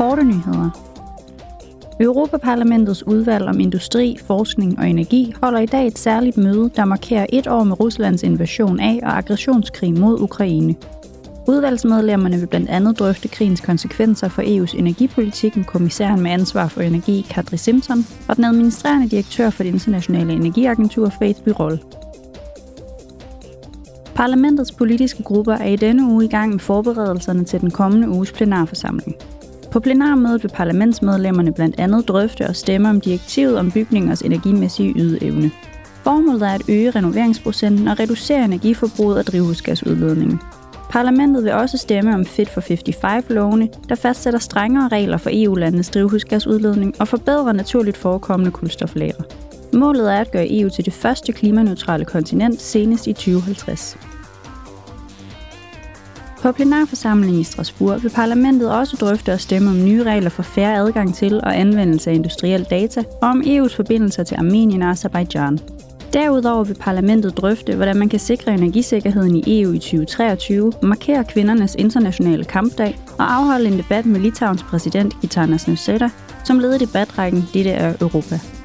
korte nyheder. Europaparlamentets udvalg om industri, forskning og energi holder i dag et særligt møde, der markerer et år med Ruslands invasion af og aggressionskrig mod Ukraine. Udvalgsmedlemmerne vil blandt andet drøfte krigens konsekvenser for EU's energipolitik med kommissæren med ansvar for energi, Kadri Simpson, og den administrerende direktør for det internationale energiagentur, Faith Birol. Parlamentets politiske grupper er i denne uge i gang med forberedelserne til den kommende uges plenarforsamling. På plenarmødet vil parlamentsmedlemmerne blandt andet drøfte og stemme om direktivet om bygningers energimæssige ydeevne. Formålet er at øge renoveringsprocenten og reducere energiforbruget og drivhusgasudledningen. Parlamentet vil også stemme om Fit for 55-lovene, der fastsætter strengere regler for EU-landenes drivhusgasudledning og forbedrer naturligt forekommende kulstoflager. Målet er at gøre EU til det første klimaneutrale kontinent senest i 2050. På plenarforsamlingen i Strasbourg vil parlamentet også drøfte og stemme om nye regler for færre adgang til og anvendelse af industriel data og om EU's forbindelser til Armenien og Azerbaijan. Derudover vil parlamentet drøfte, hvordan man kan sikre energisikkerheden i EU i 2023, markere kvindernes internationale kampdag og afholde en debat med Litauens præsident Gitanas Nausėda, som leder debatrækken Dette er Europa.